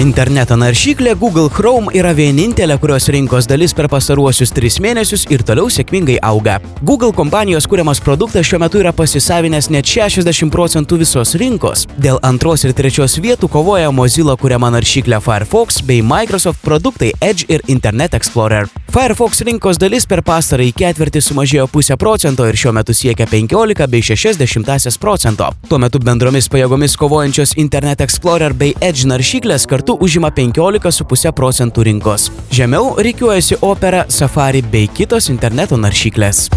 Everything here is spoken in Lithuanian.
Interneto naršyklė Google Chrome yra vienintelė, kurios rinkos dalis per pastaruosius tris mėnesius ir toliau sėkmingai auga. Google kompanijos kuriamas produktas šiuo metu yra pasisavinęs net 60 procentų visos rinkos. Dėl antros ir trečios vietų kovoja Mozilla kuriama naršyklė Firefox bei Microsoft produktai Edge ir Internet Explorer. Firefox rinkos dalis per pastarąjį ketvirtį sumažėjo pusę procento ir šiuo metu siekia 15 bei 60 procento. Tuo metu bendromis pajėgomis kovojančios Internet Explorer bei Edge naršyklės kartu užima 15,5 procentų rinkos. Žemiau reikiuojasi Opera, Safari bei kitos interneto naršyklės.